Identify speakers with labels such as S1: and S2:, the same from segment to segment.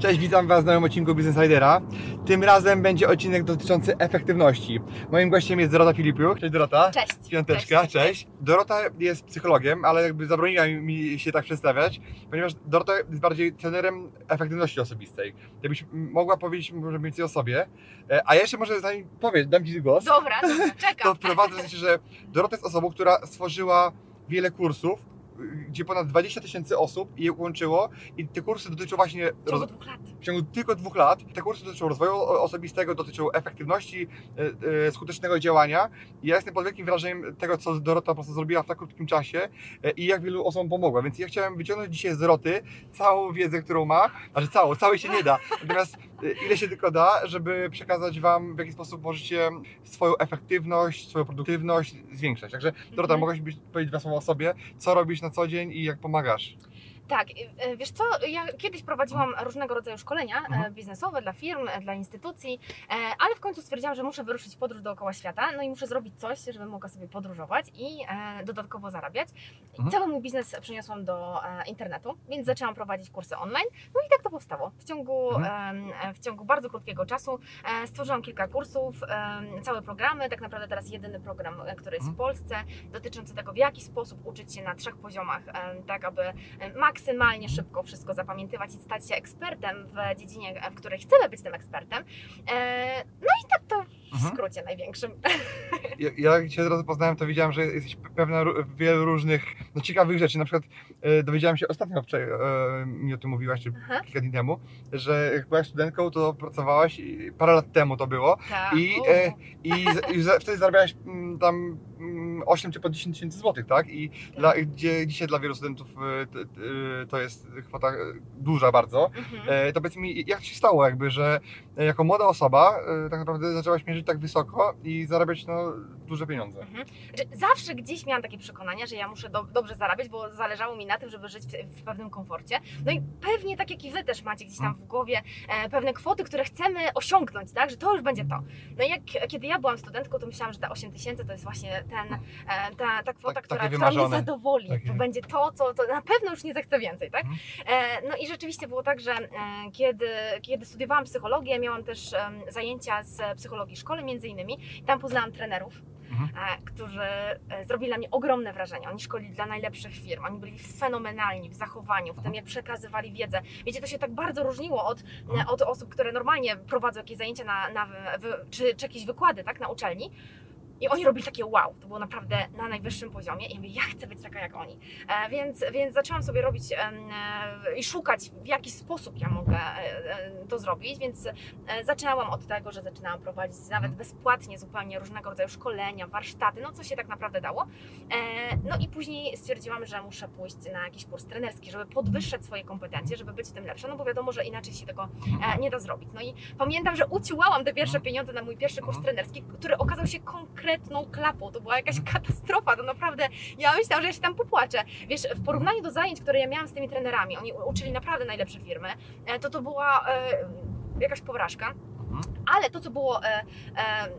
S1: Cześć, witam Was w nowym odcinku Business Insidera. Tym razem będzie odcinek dotyczący efektywności. Moim gościem jest Dorota Filipiuk. Cześć Dorota.
S2: Cześć.
S1: Piąteczka, cześć.
S2: Cześć.
S1: Dorota jest psychologiem, ale jakby zabroniła mi się tak przedstawiać, ponieważ Dorota jest bardziej trenerem efektywności osobistej. Jakbyś mogła powiedzieć może więcej o sobie, E, a jeszcze może zanim powiedz, dam Ci głos,
S2: Dobra, dobra,
S1: to
S2: czekam.
S1: wprowadzę w sensie, że Dorota jest osobą, która stworzyła wiele kursów, gdzie ponad 20 tysięcy osób je łączyło i te kursy dotyczą właśnie
S2: W ciągu dwóch lat.
S1: w ciągu tylko dwóch lat te kursy dotyczą rozwoju osobistego, dotyczą efektywności, e, e, skutecznego działania. Ja jestem pod wielkim wrażeniem tego, co Dorota po prostu zrobiła w tak krótkim czasie e, i jak wielu osobom pomogła. Więc ja chciałem wyciągnąć dzisiaj z Doroty całą wiedzę, którą ma, znaczy całą, całej się nie da. Natomiast ile się tylko da, żeby przekazać Wam, w jaki sposób możecie swoją efektywność, swoją produktywność zwiększać. Także Dorota,
S2: Mhm.
S1: mogłaś powiedzieć dwa słowa o sobie, co robisz na co dzień i jak pomagasz?
S2: Tak, e, wiesz co, ja kiedyś prowadziłam różnego rodzaju szkolenia e,
S1: Mhm.
S2: biznesowe dla firm, e, dla instytucji, ale w końcu stwierdziłam, że muszę wyruszyć w podróż dookoła świata, no i muszę zrobić coś, żebym mogła sobie podróżować i dodatkowo zarabiać.
S1: Mhm.
S2: Cały mój biznes przeniosłam do internetu, więc zaczęłam prowadzić kursy online, no i tak to powstało. W ciągu,
S1: Mhm.
S2: w ciągu bardzo krótkiego czasu stworzyłam kilka kursów, całe programy, tak naprawdę teraz jedyny program, który jest w. Polsce, dotyczący tego, w jaki sposób uczyć się na trzech poziomach, tak aby maksymalnie szybko wszystko zapamiętywać i stać się ekspertem w dziedzinie, w której chcemy być tym ekspertem. E, No i tak to w
S1: Mhm.
S2: skrócie największym.
S1: Ja, ja jak Cię teraz poznałem, to wiedziałem, że jesteś pewna wielu różnych no, ciekawych rzeczy. Na przykład e, dowiedziałem się ostatnio wczoraj, e, mi o tym mówiłaś, czy
S2: Aha.
S1: kilka dni temu, że jak byłaś studentką, to pracowałaś, i parę lat temu to było,
S2: Tak.
S1: I, e, i, z- i za, wtedy zarabiałaś mm, tam mm, 8 czy po 10 tysięcy złotych, tak? I dla, gdzie dzisiaj dla wielu studentów e, t- t- e, to jest kwota e, duża bardzo.
S2: Mhm.
S1: To powiedz mi, jak ci się stało jakby, że jako młoda osoba tak naprawdę zaczęłaś mierzyć tak wysoko i zarabiać no, duże pieniądze?
S2: Mhm. Zawsze gdzieś miałam takie przekonania, że ja muszę do, dobrze zarabiać, bo zależało mi na tym, żeby żyć w, w pewnym komforcie. No i pewnie tak jak i Wy też macie gdzieś tam w głowie e, pewne kwoty, które chcemy osiągnąć, tak? Że to już będzie to. No i jak, kiedy ja byłam studentką, to myślałam, że te 8 tysięcy to jest właśnie ten, e, ta, ta kwota,
S1: Tak-
S2: która, która mnie zadowoli.
S1: Takie.
S2: To będzie to, co to na pewno już nie zechcę więcej, tak?
S1: Mhm.
S2: E, no i rzeczywiście było tak, że e, kiedy, kiedy studiowałam psychologię, miałam też zajęcia z psychologii szkoły między innymi. Tam poznałam trenerów,
S1: Mhm.
S2: e, którzy e, zrobili na mnie ogromne wrażenie. Oni szkolili dla najlepszych firm, oni byli fenomenalni w zachowaniu, w tym
S1: Mhm.
S2: jak przekazywali wiedzę. Wiecie, to się tak bardzo różniło od,
S1: Mhm.
S2: od osób, które normalnie prowadzą jakieś zajęcia na, na, czy, czy jakieś wykłady tak, na uczelni. I oni robili takie wow, to było naprawdę na najwyższym poziomie. I ja mówię, ja chcę być taka jak oni. E, więc, więc zaczęłam sobie robić e, i szukać, w jaki sposób ja mogę e, to zrobić. Więc zaczynałam od tego, że zaczynałam prowadzić nawet
S1: Mhm.
S2: bezpłatnie zupełnie różnego rodzaju szkolenia, warsztaty, no co się tak naprawdę dało. No i później stwierdziłam, że muszę pójść na jakiś kurs trenerski, żeby podwyższać swoje kompetencje, żeby być w tym lepsza, no bo wiadomo, że inaczej się tego e, nie da zrobić. No i pamiętam, że uciłałam te pierwsze
S1: Mhm.
S2: pieniądze na mój pierwszy kurs
S1: Mhm.
S2: trenerski, który okazał się konkretną klapą. To była jakaś katastrofa, to naprawdę, ja myślałam, że ja się tam popłaczę. Wiesz, w porównaniu do zajęć, które ja miałam z tymi trenerami, oni uczyli naprawdę najlepsze firmy, e, to to była e, jakaś porażka.
S1: Mhm.
S2: Ale to, co było e,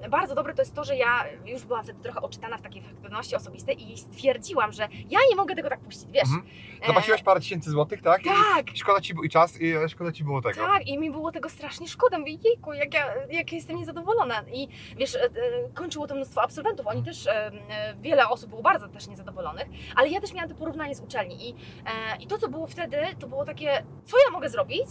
S2: e, bardzo dobre, to jest to, że ja już byłam wtedy trochę oczytana w takiej efektywności osobistej i stwierdziłam, że ja nie mogę tego tak puścić, wiesz.
S1: Mhm. Zapłaciłaś parę tysięcy złotych, tak? I
S2: Tak,
S1: szkoda ci, i czas, i szkoda ci było tego.
S2: tak, i mi było tego strasznie szkoda. Mówię, jejku, jak ja, jak ja jestem niezadowolona. I wiesz, e, e, kończyło to mnóstwo absolwentów. Oni też, e, e, wiele osób było bardzo też niezadowolonych, ale ja też miałam to porównanie z uczelni. I, e, I to, co było wtedy, to było takie, co ja mogę zrobić,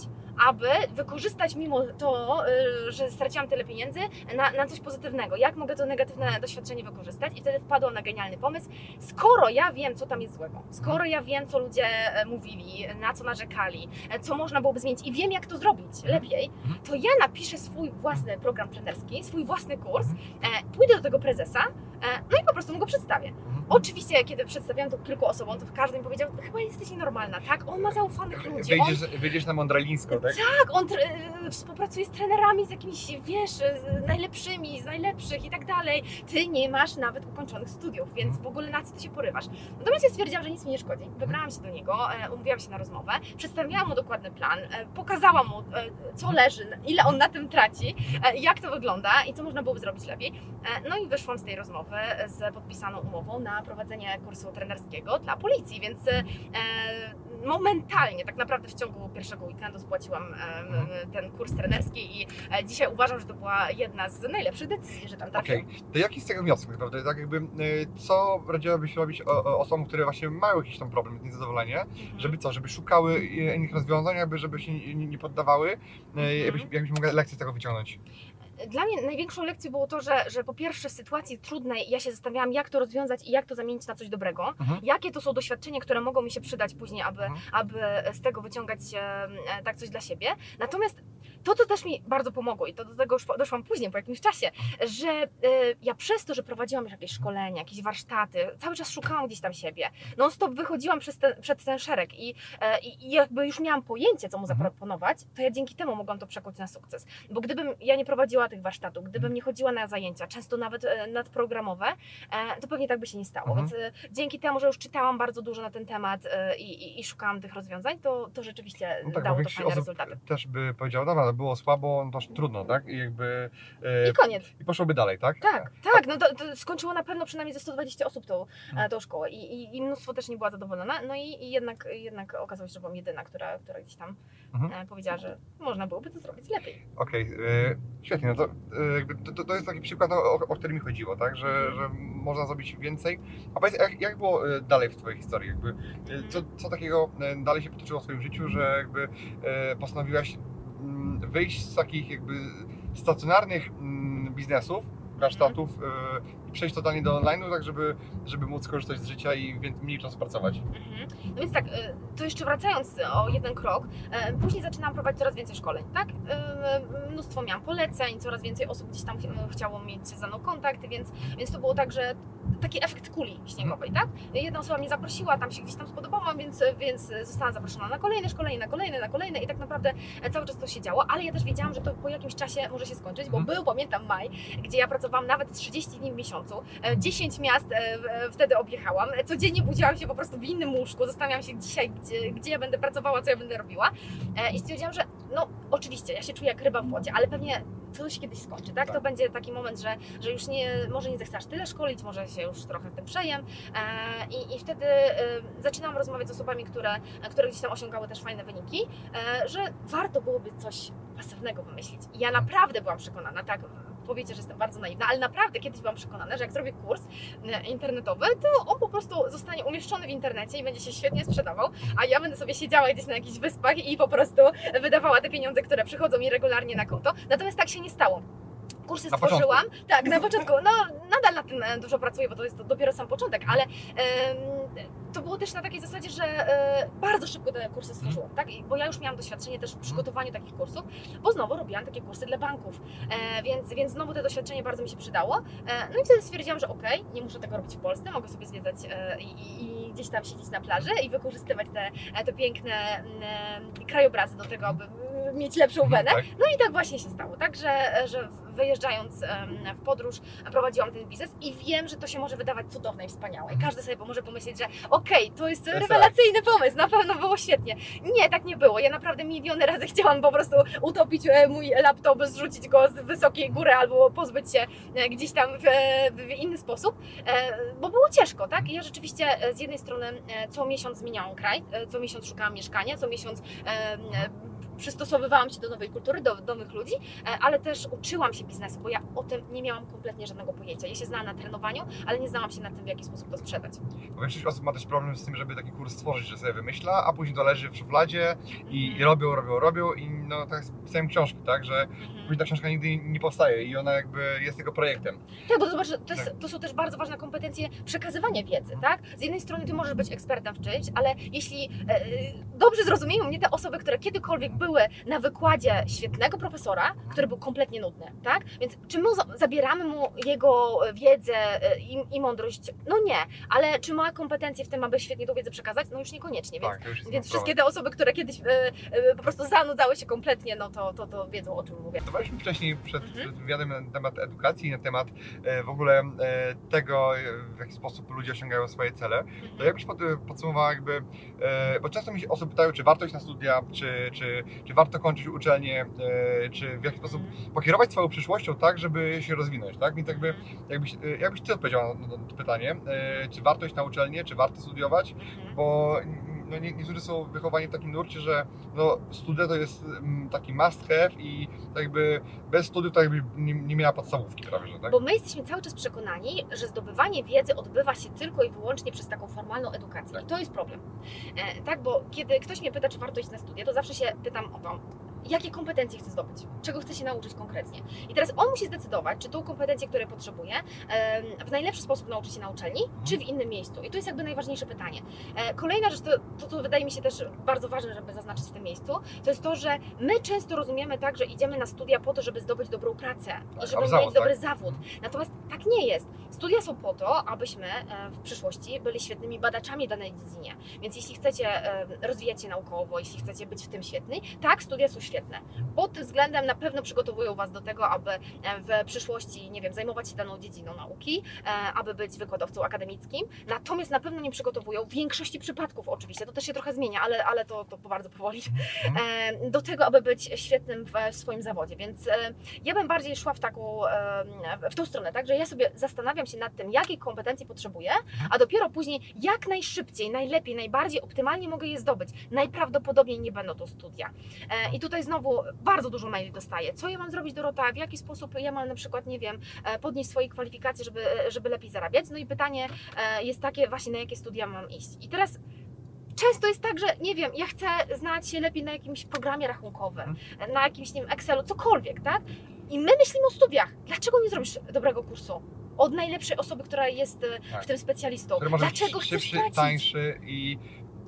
S2: aby wykorzystać mimo to, e, że straciłam tyle pieniędzy, na, na coś pozytywnego. Jak mogę to negatywne doświadczenie wykorzystać? I wtedy wpadłam na genialny pomysł. Skoro ja wiem, co tam jest złego, skoro ja wiem, co ludzie e, mówili, na co narzekali, e, co można byłoby zmienić i wiem, jak to zrobić lepiej,
S1: Mhm.
S2: to ja napiszę swój własny program trenerski, swój własny kurs, e, pójdę do tego prezesa, no i po prostu mu go przedstawię.
S1: Mhm.
S2: oczywiście, kiedy przedstawiałam to kilku osobom, to każdy mi powiedział, chyba jesteś nienormalna, tak? On ma zaufanych ludzi, on,
S1: Wyjdziesz, wyjdziesz na mądralińsko, tak?
S2: tak, on y, współpracuje z trenerami, z jakimiś, wiesz, z najlepszymi, z najlepszych i tak dalej. Ty nie masz nawet ukończonych studiów, więc
S1: Mhm.
S2: w ogóle na co ty się porywasz? Natomiast ja stwierdziłam, że nic mi nie szkodzi. Wybrałam się do niego, e, umówiłam się na rozmowę, przedstawiłam mu dokładny plan, e, pokazałam mu, e, co leży, ile on na tym traci, e, jak to wygląda i co można byłoby zrobić lepiej. E, No i wyszłam z tej rozmowy z podpisaną umową na prowadzenie kursu trenerskiego dla policji, więc e, momentalnie, tak naprawdę w ciągu pierwszego weekendu spłaciłam e,
S1: Mhm.
S2: ten kurs trenerski i e, dzisiaj uważam, że to była jedna z najlepszych decyzji, że tam
S1: Okej,
S2: trafiłam.
S1: to jaki z tego wniosek, naprawdę? Tak jakby, co radziłabyś robić osobom, które właśnie mają jakiś tam problem, niezadowolenie,
S2: Mhm.
S1: żeby co, żeby szukały innych rozwiązań, jakby żeby się nie, poddawały, y, jakbyś, jakbyś mogła lekcję z tego wyciągnąć?
S2: Dla mnie największą lekcją było to, że, że po pierwsze w sytuacji trudnej ja się zastanawiałam, jak to rozwiązać i jak to zamienić na coś dobrego.
S1: Mhm.
S2: Jakie to są doświadczenia, które mogą mi się przydać później, aby,
S1: Mhm.
S2: aby z tego wyciągać e, tak coś dla siebie. Natomiast to, co też mi bardzo pomogło i to do tego doszłam później, po jakimś czasie, że e, ja przez to, że prowadziłam już jakieś szkolenia, jakieś warsztaty, cały czas szukałam gdzieś tam siebie. Non stop wychodziłam przez ten, przed ten szereg i, e, i, jakby już miałam pojęcie, co mu
S1: Mhm.
S2: zaproponować, to ja dzięki temu mogłam to przekuć na sukces. Bo gdybym ja nie prowadziła tych warsztatów, gdybym nie chodziła na zajęcia, często nawet e, nadprogramowe, to pewnie tak by się nie stało.
S1: Mhm.
S2: Więc dzięki temu, że już czytałam bardzo dużo na ten temat i, i, i szukałam tych rozwiązań, to, to rzeczywiście
S1: No tak,
S2: dało to fajne
S1: osób
S2: rezultaty.
S1: też by powiedziała, dobra, ale było słabo, no to trudno, tak? I jakby... y,
S2: I koniec.
S1: I poszłoby dalej, tak?
S2: Tak, tak, no to, to skończyło na pewno przynajmniej ze 120 osób tą,
S1: Mhm.
S2: e, tą szkołę i, i, i mnóstwo też nie była zadowolona, no i, i jednak, jednak okazało się, że byłam jedyna, która, która gdzieś tam
S1: Mhm.
S2: e, powiedziała, że można byłoby to zrobić lepiej.
S1: Okej, y, świetnie, no to, to, to- jest taki przykład, o, o który mi chodziło, tak? Że, że można zrobić więcej. A powiedz, jak, jak było dalej w Twojej historii? Jakby, co, co takiego dalej się potoczyło w Twoim życiu, że jakby postanowiłaś wyjść z takich jakby stacjonarnych mm, biznesów, warsztatów y, i przejść totalnie do online'u, tak żeby, żeby móc korzystać z życia i mniej czasu pracować?
S2: Mhm. No więc tak, y, to jeszcze wracając o jeden krok, y, później zaczynałam prowadzić coraz więcej szkoleń, tak? Y, Mnóstwo miałam poleceń, coraz więcej osób gdzieś tam ch- chciało mieć ze mną kontakty, więc, więc to było tak, że taki efekt kuli śniegowej, tak? Jedna osoba mnie zaprosiła, tam się gdzieś tam spodobałam, więc, więc zostałam zaproszona na kolejne szkolenie, na kolejne, na kolejne i tak naprawdę cały czas to się działo, ale ja też wiedziałam, że to po jakimś czasie może się skończyć, bo
S1: Mhm.
S2: był, pamiętam, maj, gdzie ja pracowałam nawet 30 dni w miesiącu, e, 10 miast e, e, wtedy objechałam, E, codziennie budziłam się po prostu w innym łóżku, zastanawiałam się dzisiaj, gdzie, gdzie ja będę pracowała, co ja będę robiła E, i stwierdziłam, że no oczywiście, ja się czuję jak ryba w wodzie, ale pewnie się kiedyś skończy, tak?
S1: Tak.
S2: To będzie taki moment, że, że już nie, może nie zechcesz tyle szkolić, może się już trochę tym przejem e, i, i wtedy e, zaczynam rozmawiać z osobami, które, które gdzieś tam osiągały też fajne wyniki, e, że warto byłoby coś pasywnego wymyślić. I ja naprawdę byłam przekonana, tak, powiecie, że jestem bardzo naiwna, ale naprawdę kiedyś byłam przekonana, że jak zrobię kurs e, internetowy, to on po prostu zostanie umieszczony w internecie i będzie się świetnie sprzedawał, a ja będę sobie siedziała gdzieś na jakichś wyspach i po prostu wydawała te pieniądze, które przychodzą mi regularnie na konto. Natomiast tak się nie stało. Kursy
S1: Na
S2: stworzyłam. Tak, na początku. No, nadal nad tym e, dużo pracuję, bo to jest to dopiero sam początek, ale em, to było też na takiej zasadzie, że e, bardzo szybko te kursy stworzyłam, tak? I- Bo ja już miałam doświadczenie też w przygotowaniu takich kursów, bo znowu robiłam takie kursy dla banków, e, więc, więc znowu to doświadczenie bardzo mi się przydało. E, no i wtedy stwierdziłam, że okej, nie muszę tego robić w Polsce, mogę sobie zwiedzać i, i, gdzieś tam siedzieć na plaży i wykorzystywać te, te piękne krajobrazy do tego, aby mieć lepszą wenę.
S1: Tak?
S2: No i tak właśnie się stało, tak, że, że wyjeżdżając w podróż prowadziłam ten biznes i wiem, że to się może wydawać cudowne i wspaniałe. I każdy sobie może pomyśleć, że okej, to jest
S1: To jest
S2: rewelacyjny pomysł, na pewno było świetnie. Nie, tak nie było. Ja naprawdę miliony razy chciałam po prostu utopić e, mój laptop, zrzucić go z wysokiej góry albo pozbyć się e, gdzieś tam w, w inny sposób, e, bo było ciężko, tak? I ja rzeczywiście z jednej strony co miesiąc zmieniałam kraj, co miesiąc szukałam mieszkania, co miesiąc przystosowywałam się do nowej kultury, do, do nowych ludzi, e, ale też uczyłam się biznesu, bo ja o tym nie miałam kompletnie żadnego pojęcia. Ja się znałam na trenowaniu, ale nie znałam się na tym, w jaki sposób to sprzedać.
S1: Bo większość osób ma też problem z tym, żeby taki kurs stworzyć, że sobie wymyśla, a później to leży w szufladzie i, i
S2: Mhm.
S1: robią, robią, robią i no tak pisałem książki, tak, że później ta książka nigdy nie powstaje i ona jakby jest tylko projektem.
S2: Tak, bo zobacz, że to, jest,
S1: Tak.
S2: to są też bardzo ważne kompetencje przekazywania wiedzy, tak? Z jednej strony ty możesz być ekspertem w czymś, ale jeśli e, dobrze zrozumieją mnie te osoby, które kiedykolwiek były były na wykładzie świetnego profesora, który był kompletnie nudny, tak? Więc czy my za- zabieramy mu jego wiedzę e, i, i mądrość? No nie, ale czy ma kompetencje w tym, aby świetnie tą wiedzę przekazać? No już niekoniecznie, więc
S1: Tak, już
S2: więc wszystkie te osoby, które kiedyś e, e, po prostu zanudzały się kompletnie, no to, to, to wiedzą o czym mówię.
S1: Dyskutowaliśmy wcześniej przed,
S2: Mhm.
S1: przed wywiadem na temat edukacji, na temat e, w ogóle e, tego, e, w jaki sposób ludzie osiągają swoje cele. To jakbyś pod, podsumowała jakby, e, bo często mi się osoby pytają, czy warto iść na studia, czy, czy, czy warto kończyć uczelnię, e, czy w jaki sposób pokierować swoją przyszłością tak, żeby się rozwinąć, tak? Więc jakby, jakbyś, jakbyś Ty odpowiedziała na, na to pytanie, e, czy warto iść na uczelnię, czy warto studiować,
S2: Mhm.
S1: bo no, nie, niektórzy są wychowani w takim nurcie, że no, studia to jest mm, taki must have i tak jakby bez studiów to jakby nie, nie miała podstawówki prawie, że tak?
S2: Bo my jesteśmy cały czas przekonani, że zdobywanie wiedzy odbywa się tylko i wyłącznie przez taką formalną edukację.
S1: Tak.
S2: I to jest problem. E, tak, bo kiedy ktoś mnie pyta, czy warto iść na studia, to zawsze się pytam o to, jakie kompetencje chcę zdobyć, czego chcę się nauczyć konkretnie. I teraz on musi zdecydować, czy tą kompetencję, które potrzebuje, w najlepszy sposób nauczy się na uczelni, czy w innym miejscu. I to jest jakby najważniejsze pytanie. E, Kolejna rzecz, to, to, to wydaje mi się też bardzo ważne, żeby zaznaczyć w tym miejscu, to jest to, że my często rozumiemy tak, że idziemy na studia po to, żeby zdobyć dobrą pracę
S1: Tak,
S2: i żeby
S1: albo
S2: mieć
S1: zawód,
S2: dobry
S1: tak?
S2: zawód. Natomiast tak nie jest. Studia są po to, abyśmy e, w przyszłości byli świetnymi badaczami danej dziedzinie. Więc jeśli chcecie e, rozwijać się naukowo, jeśli chcecie być w tym świetni, tak, studia są świetne. Pod tym względem na pewno przygotowują Was do tego, aby w przyszłości, nie wiem, zajmować się daną dziedziną nauki, e, aby być wykładowcą akademickim. Natomiast na pewno nie przygotowują, w większości przypadków oczywiście, to też się trochę zmienia, ale, ale to, to bardzo powoli,
S1: Mhm.
S2: e, do tego, aby być świetnym w swoim zawodzie. Więc e, ja bym bardziej szła w taką, w tą stronę, tak, że ja sobie zastanawiam się nad tym, jakie kompetencje potrzebuję, a dopiero później jak najszybciej, najlepiej, najbardziej optymalnie mogę je zdobyć. Najprawdopodobniej nie będą to studia. I tutaj znowu bardzo dużo maili dostaję. Co ja mam zrobić, Dorota? W jaki sposób ja mam na przykład, nie wiem, e, podnieść swoje kwalifikacje, żeby, żeby lepiej zarabiać? No i pytanie e, jest takie właśnie, na jakie studia mam iść. I teraz często jest tak, że nie wiem, ja chcę znać się lepiej na jakimś programie rachunkowym, na jakimś, nie wiem, Excelu, cokolwiek, tak? I my myślimy o studiach. Dlaczego nie zrobisz dobrego kursu? Od najlepszej osoby, która jest e, w
S1: Tak.
S2: tym specjalistą.
S1: Który może być
S2: Dlaczego chcesz
S1: szybszy, tańszy i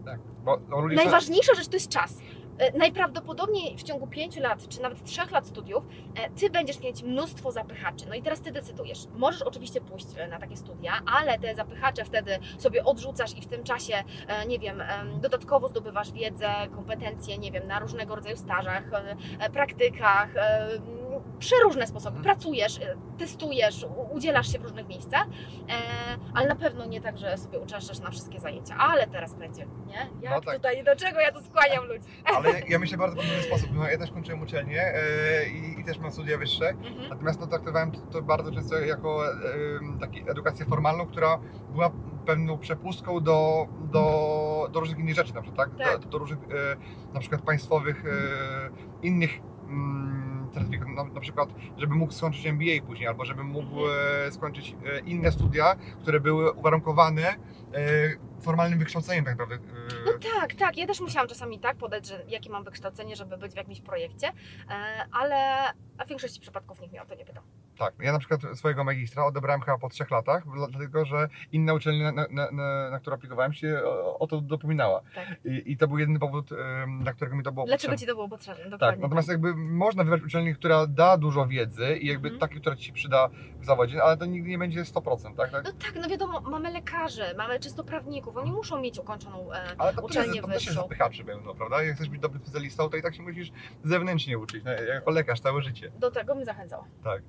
S1: tak, bo
S2: Najważniejsza rzecz to jest czas. E, Najprawdopodobniej w ciągu 5 lat, czy nawet 3 lat studiów, e, ty będziesz mieć mnóstwo zapychaczy. No i teraz ty decydujesz. Możesz oczywiście pójść e, na takie studia, ale te zapychacze wtedy sobie odrzucasz i w tym czasie, nie wiem, em, dodatkowo zdobywasz wiedzę, kompetencje, nie wiem, na różnego rodzaju stażach, praktykach, przeróżne sposoby. Pracujesz, e, testujesz, udzielasz się w różnych miejscach, e, ale na pewno nie tak, że sobie uczęszczasz na wszystkie zajęcia. Ale teraz będzie, nie? Jak
S1: No tak.
S2: tutaj, do czego ja tu skłaniam ludzi?
S1: Ale ja myślę bardzo podobny sposób. No, ja też kończyłem uczelnię e, i, i też mam studia wyższe.
S2: Mhm.
S1: Natomiast no, traktowałem to, to bardzo często jako e, taki edukację formalną, która była pewną przepustką do, do, do różnych innych rzeczy, na przykład, tak?
S2: Tak.
S1: Do, do różnych e, na przykład państwowych e, innych mm, certyfikatów, na, na przykład, żeby mógł skończyć MBA później, albo żeby mógł e, skończyć e, inne studia, które były uwarunkowane e, formalnym wykształceniem tak naprawdę.
S2: No tak, tak. Ja też musiałam czasami tak podać, że jakie mam wykształcenie, żeby być w jakimś projekcie, ale w większości przypadków nikt mnie o to nie pytał.
S1: Tak, ja na przykład swojego magistra odebrałem chyba po trzech latach, dla- dlatego że inna uczelnia, na, na, na, na którą aplikowałem się o, o to dopominała.
S2: Tak.
S1: I, I to był jedyny powód, dla którego mi to było
S2: Dlaczego
S1: potrzebne.
S2: ci to było potrzebne?
S1: Tak,
S2: Dokładnie.
S1: natomiast jakby można wybrać uczelnię, która da dużo wiedzy i jakby
S2: Mhm.
S1: takiej, która Ci się przyda w zawodzie, ale to nigdy nie będzie 100%, tak? tak?
S2: No tak, no wiadomo, mamy lekarzy, mamy czysto prawników, oni muszą mieć ukończoną e,
S1: Ale to, też jest,
S2: uczelnię
S1: to też jest
S2: wyższą.
S1: zapychaczy będą, prawda? Jak chcesz być dobrym specjalistą, to i tak się musisz zewnętrznie uczyć, no, jako lekarz całe życie.
S2: Do tego bym zachęcała.
S1: Tak,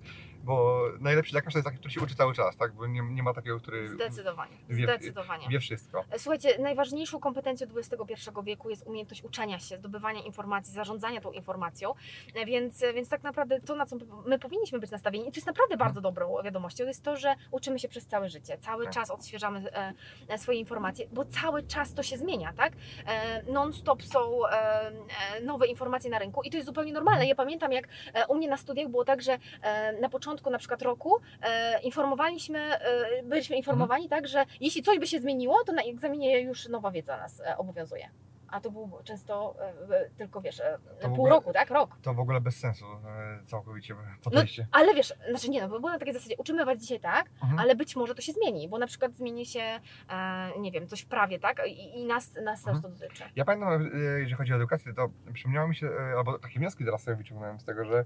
S1: bo najlepszy lekarz to jest taki, który się uczy cały czas, tak? Bo nie, nie ma takiego, który
S2: Zdecydowanie.
S1: wie-
S2: Zdecydowanie.
S1: wie wszystko.
S2: Słuchajcie, najważniejszą kompetencją XXI wieku jest umiejętność uczenia się, zdobywania informacji, zarządzania tą informacją, E, więc, więc tak naprawdę to, na co my powinniśmy być nastawieni, i to jest naprawdę bardzo dobrą wiadomością, jest to, że uczymy się przez całe życie. Cały
S1: Tak.
S2: czas odświeżamy e, e, swoje informacje, bo cały czas to się zmienia, tak? E, Non-stop są e, e, nowe informacje na rynku i to jest zupełnie normalne. Ja pamiętam, jak e, u mnie na studiach było tak, że e, na początku na przykład roku e, informowaliśmy, e, byliśmy informowani tak, że jeśli coś by się zmieniło, to na egzaminie już nowa wiedza nas e, obowiązuje. A to był często e, tylko, wiesz, e, pół
S1: ogóle-
S2: roku, tak? Rok.
S1: To w ogóle bez sensu e, całkowicie podejście.
S2: Ale wiesz, znaczy nie, no bo było na takiej zasadzie, uczymy was dzisiaj tak,
S1: Mhm.
S2: ale być może to się zmieni, bo na przykład zmieni się, e, nie wiem, coś w prawie, tak? I, i nas, nas też to
S1: Mhm.
S2: dotyczy.
S1: Ja pamiętam, e, jeżeli chodzi o edukację, to przypomniało mi się, e, albo takie wnioski teraz sobie wyciągnąłem z tego, że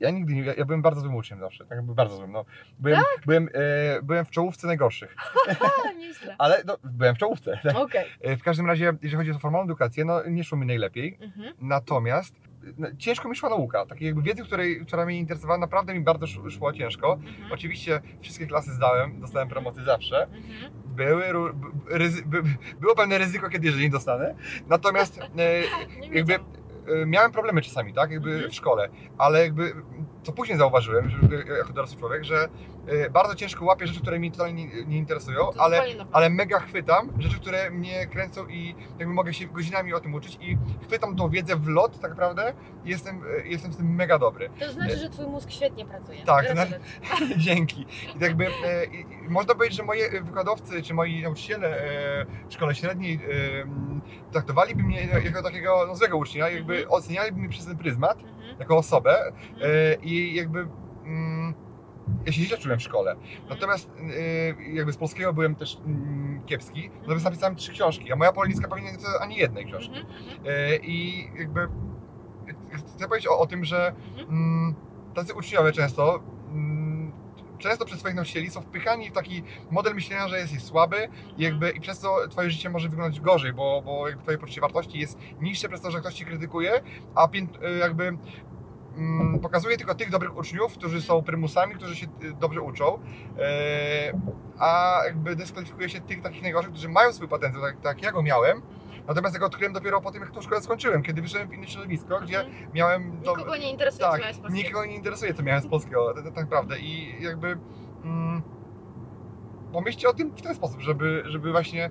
S1: ja nigdy nie, ja, ja byłem bardzo złym uczniem zawsze, tak jakby bardzo złym, no. Byłem, byłem, e, byłem w czołówce najgorszych,
S2: nieźle.
S1: ale no, byłem w czołówce. Tak?
S2: Okej.
S1: E, W każdym razie, jeżeli chodzi o formalną edukację, no nie szło mi najlepiej,
S2: Mhm.
S1: natomiast no, ciężko mi szła nauka, takiej jakby wiedzy, której, która mnie interesowała, naprawdę mi bardzo sz- szło ciężko.
S2: Mhm.
S1: Oczywiście wszystkie klasy zdałem, dostałem promocję zawsze.
S2: Mhm.
S1: Były, ró- b- b- ryzy, by, było pewne ryzyko, kiedy jeżeli nie dostanę. Natomiast e, jakby. E, miałem problemy czasami, tak, jakby
S2: Mhm.
S1: w szkole, ale jakby co później zauważyłem, że jako dorosły człowiek, że e, bardzo ciężko łapię rzeczy, które mnie totalnie nie, nie interesują,
S2: To
S1: ale, ale mega chwytam rzeczy, które mnie kręcą i jakby mogę się godzinami o tym uczyć i chwytam tą wiedzę w lot tak naprawdę i jestem, e, jestem w tym mega dobry.
S2: To znaczy, że twój mózg świetnie pracuje.
S1: Tak,
S2: Gratulacje.
S1: Dzięki. I jakby i, można powiedzieć, że moi wykładowcy czy moi nauczyciele w szkole średniej e, m, traktowaliby mnie jako takiego no, złego ucznia, jakby
S2: Mhm.
S1: ocenialiby mnie przez ten pryzmat
S2: Mhm.
S1: jako osobę
S2: Mhm.
S1: e, i jakby mm, ja się źle czułem w szkole.
S2: Mhm.
S1: Natomiast e, jakby z polskiego byłem też mm, kiepski, natomiast napisałem trzy książki, a moja polnicka pewnie nie napisała ani jednej książki.
S2: Mhm. Mhm.
S1: E, I jakby chcę powiedzieć o, o tym, że
S2: Mhm.
S1: mm, tacy uczniowie często mm, często przez swoich nauczycieli są wpychani w taki model myślenia, że jesteś słaby i jakby i przez to twoje życie może wyglądać gorzej, bo, bo jakby twoje poczucie wartości jest niższe przez to, że ktoś cię krytykuje, a y, jakby mm, pokazuje tylko tych dobrych uczniów, którzy są prymusami, którzy się y, dobrze uczą, e, a jakby dyskwalifikuje się tych takich najgorszych, którzy mają swój potencjał, tak, tak ja go miałem, natomiast tego odkryłem dopiero po tym, jak tą szkołę skończyłem, kiedy wyszedłem w inne środowisko, gdzie
S2: Mhm.
S1: miałem... do-
S2: Nikogo nie interesuje, co
S1: tak,
S2: miałeś z polskiego.
S1: nikogo nie interesuje, co miałem z polskiego, tak, tak naprawdę. I jakby mm, pomyślcie o tym w ten sposób, żeby, żeby właśnie e,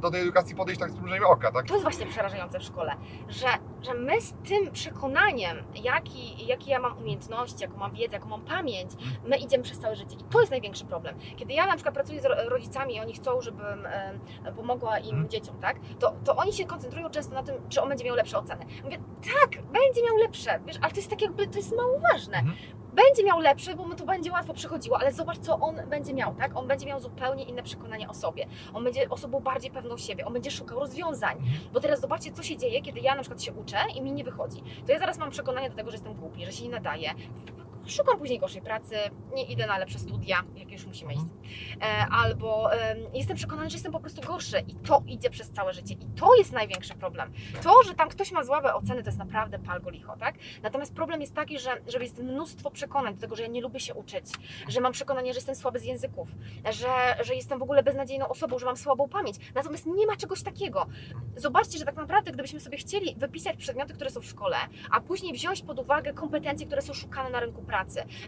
S1: do tej edukacji podejść tak z przymrużeniem oka, tak?
S2: To jest właśnie przerażające w szkole, że, że my z tym przekonaniem, jaki, jakie ja mam umiejętności, jaką mam wiedzę, jaką mam pamięć, my idziemy przez całe życie. I to jest największy problem. Kiedy ja na przykład pracuję z ro- rodzicami i oni chcą, żebym e, pomogła im
S1: Mhm.
S2: dzieciom, tak? To, to oni się koncentrują często na tym, czy on będzie miał lepsze oceny. Mówię, tak, będzie miał lepsze, wiesz, ale to jest tak jakby, to jest mało ważne.
S1: Mhm.
S2: Będzie miał lepsze, bo mu to będzie łatwo przychodziło, ale zobacz, co on będzie miał, tak? On będzie miał zupełnie inne przekonanie o sobie. On będzie osobą bardziej pewną siebie, on będzie szukał rozwiązań. Bo teraz zobaczcie, co się dzieje, kiedy ja na przykład się uczę i mi nie wychodzi. To ja zaraz mam przekonanie do tego, że jestem głupi, że się nie nadaję. Szukam później gorszej pracy, nie idę na lepsze studia, jak już musimy iść. E, albo em, jestem przekonany, że jestem po prostu gorszy i to idzie przez całe życie. I to jest największy problem. To, że tam ktoś ma słabe oceny, to jest naprawdę palgo licho, tak? Natomiast problem jest taki, że, że jest mnóstwo przekonań do tego, że ja nie lubię się uczyć, że mam przekonanie, że jestem słaby z języków, że, że jestem w ogóle beznadziejną osobą, że mam słabą pamięć. Natomiast nie ma czegoś takiego. Zobaczcie, że tak naprawdę, gdybyśmy sobie chcieli wypisać przedmioty, które są w szkole, a później wziąć pod uwagę kompetencje, które są szukane na rynku pracy,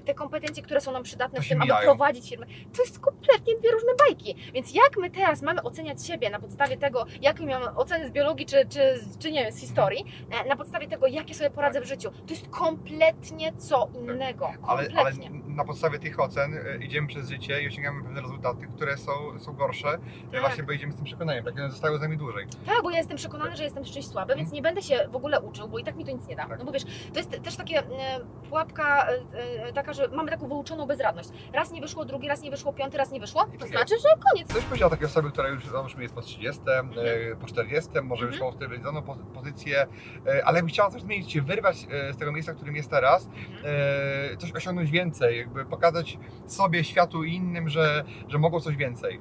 S2: te kompetencje, które są nam przydatne
S1: To
S2: w tym, aby prowadzić firmę, to jest kompletnie dwie różne bajki. Więc jak my teraz mamy oceniać siebie na podstawie tego, jakie mamy oceny z biologii, czy, czy, czy nie wiem, z historii, e, na podstawie tego, jakie sobie poradzę w życiu, to jest kompletnie co innego.
S1: Ale, ale
S2: Kompletnie.
S1: na podstawie tych ocen e, idziemy przez życie i osiągamy pewne rezultaty, które są, są gorsze, e,
S2: Tak.
S1: właśnie bo idziemy z tym przekonaniem, tak one zostały z nami dłużej.
S2: Tak, bo ja jestem przekonana, że jestem z czymś słaby, więc nie będę się w ogóle uczył, bo i tak mi to nic nie da.
S1: Tak.
S2: No bo wiesz, to jest też takie pułapka taka, że mamy taką wyuczoną bezradność. Raz nie wyszło, drugi raz nie wyszło, piąty raz nie wyszło, to znaczy, że koniec.
S1: Coś powiedziała takiej osoby, która już załóżmy jest po 30, e, po 40, może już
S2: Mhm.
S1: ma ustabiliozoną pozy- pozycję, e, ale chciała coś zmienić, się wyrwać e, z tego miejsca, w którym jest teraz,
S2: Mhm.
S1: e, coś osiągnąć więcej, jakby pokazać sobie, światu i innym, że, że mogą coś więcej.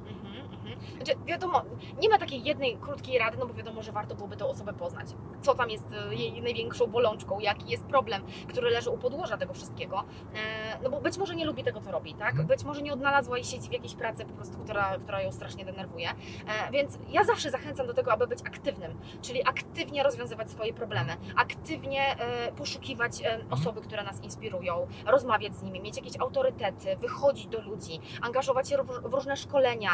S2: Mhm, mhm. Wiadomo, nie ma takiej jednej krótkiej rady, no bo wiadomo, że warto byłoby tę osobę poznać. Co tam jest e, jej największą bolączką, jaki jest problem, który leży u podłoża tego wszystkiego. E, No bo być może nie lubi tego, co robi, tak?
S1: Mhm.
S2: Być może nie odnalazła i siedzi w jakiejś pracy po prostu, która, która ją strasznie denerwuje. E, Więc ja zawsze zachęcam do tego, aby być aktywnym, czyli aktywnie rozwiązywać swoje problemy, aktywnie poszukiwać e, osoby, które nas inspirują, rozmawiać z nimi, mieć jakieś autorytety, wychodzić do ludzi, angażować się w różne szkolenia,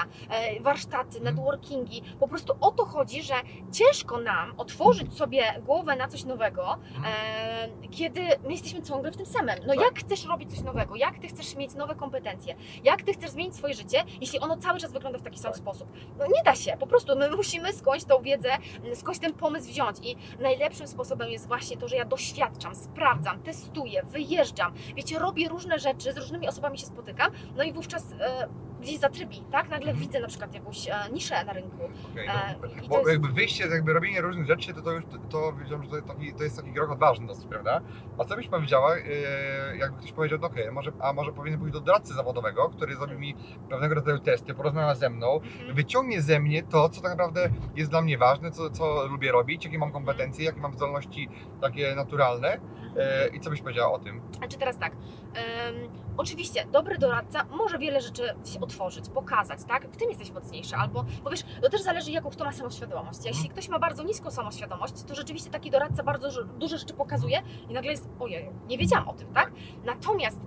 S2: warsztaty warsztaty,
S1: Mhm.
S2: networkingi. Po prostu o to chodzi, że ciężko nam otworzyć sobie głowę na coś nowego, e, kiedy my jesteśmy ciągle w tym samym. No
S1: Tak.
S2: jak chcesz robić coś nowego? Jak ty chcesz mieć nowe kompetencje? Jak ty chcesz zmienić swoje życie, jeśli ono cały czas wygląda w taki sam
S1: Tak.
S2: sposób? No nie da się, po prostu my musimy skądś tą wiedzę, skądś ten pomysł wziąć i najlepszym sposobem jest właśnie to, że ja doświadczam, sprawdzam, testuję, wyjeżdżam, wiecie, robię różne rzeczy, z różnymi osobami się spotykam, no i wówczas e, gdzieś zatrybi, tak? Nagle
S1: Mhm.
S2: widzę na przykład jakąś e, niszę na rynku.
S1: Okej,
S2: E,
S1: no, bo
S2: jest-
S1: jakby wyjście, jakby robienie różnych rzeczy, to, to już to, to że to, taki, to jest taki krok odważny dosyć, prawda? A co byś powiedziała, e, jakby ktoś powiedział, no okej, może, a może powinien pójść do doradcy zawodowego, który zrobi mi pewnego rodzaju testy, porozmawia ze mną,
S2: Mhm.
S1: wyciągnie ze mnie to, co tak naprawdę jest dla mnie ważne, co, co lubię robić, jakie mam kompetencje, jakie mam zdolności takie naturalne e, i co byś powiedziała o tym?
S2: Znaczy teraz tak, em, oczywiście dobry doradca może wiele rzeczy gdzieś otworzyć, pokazać, tak? W tym jesteś mocniejszy, albo, bo wiesz, to też zależy jaką kto ma samoświadomość. Jeśli ktoś ma bardzo niską samoświadomość, to rzeczywiście taki doradca bardzo żo- dużo rzeczy pokazuje i nagle jest, ojej, nie wiedziałam o tym, tak? Natomiast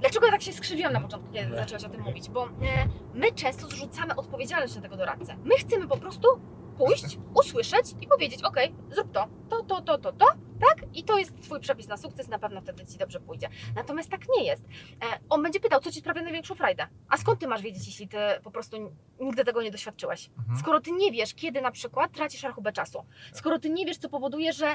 S2: Dlaczego ja tak się skrzywiłam na początku, kiedy zaczęłaś o tym mówić? Bo e, my często zrzucamy odpowiedzialność na tego doradcę. My chcemy po prostu pójść, usłyszeć i powiedzieć, ok, zrób to, to, to, to, to, to, tak? I to jest Twój przepis na sukces, na pewno wtedy Ci dobrze pójdzie. Natomiast tak nie jest. E, on będzie pytał, co Ci sprawia największą frajdę. A skąd Ty masz wiedzieć, jeśli Ty po prostu nigdy tego nie doświadczyłeś?
S1: Mhm.
S2: Skoro Ty nie wiesz, kiedy na przykład tracisz rachubę czasu. Skoro Ty nie wiesz, co powoduje, że